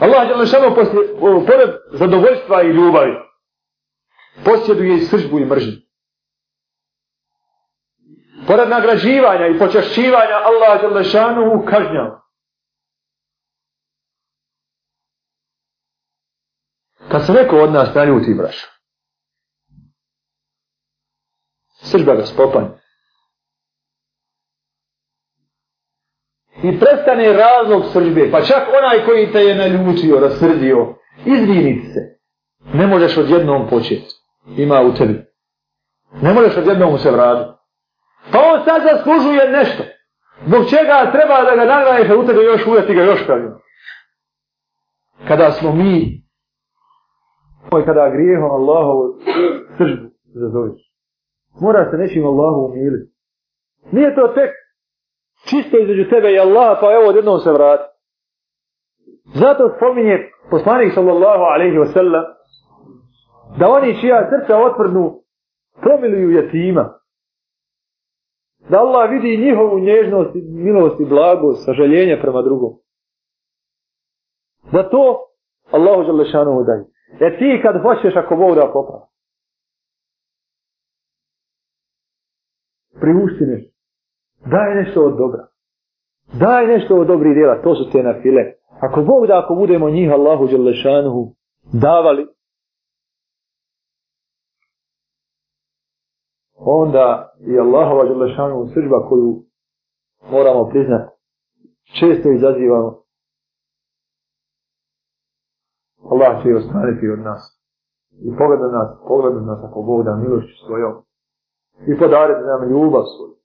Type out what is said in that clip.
Allah je lešano pored zadovoljstva i ljubavi. Posjeduje i sržbu i mržnju. Pored nagrađivanja i počašćivanja Allah je lešano ukažnjao. Kad se neko od nas ne ljuti, braš, sržba ga spopanje. i prestane razlog srđbe, pa čak onaj koji te je naljučio, rasrdio, izviniti se. Ne možeš odjednom početi. Ima u tebi. Ne možeš odjednom se vraditi. Pa on sad zaslužuje nešto. Zbog čega treba da ga nagraješ, u tebe još uvjeti ga još pravim. Kada smo mi, ovo kada grijehom Allahovu srđbu zazoviš. Mora se nečim Allahu umiliti. Nije to tek čisto između tebe i Allaha, pa evo odjednom se vrati. Zato spominje poslanik sallallahu alaihi wasallam da oni čija srca otvrnu promiluju jetima. Da Allah vidi njihovu nježnost, milost i blagost, sažaljenje prema drugom. Za to Allahu želešanu mu daj. E ti kad hoćeš ako Bog da popravi. Priuštineš. Daj nešto od dobra. Daj nešto od dobrih djela. To su te na file. Ako Bog da, ako budemo njih Allahu Đelešanuhu davali, onda i Allahova Đelešanuhu sržba koju moramo priznati, često izazivamo. Allah će ostaniti od nas. I pogleda nas, pogleda nas ako Bog da milošću svojom. I podariti nam ljubav svoju.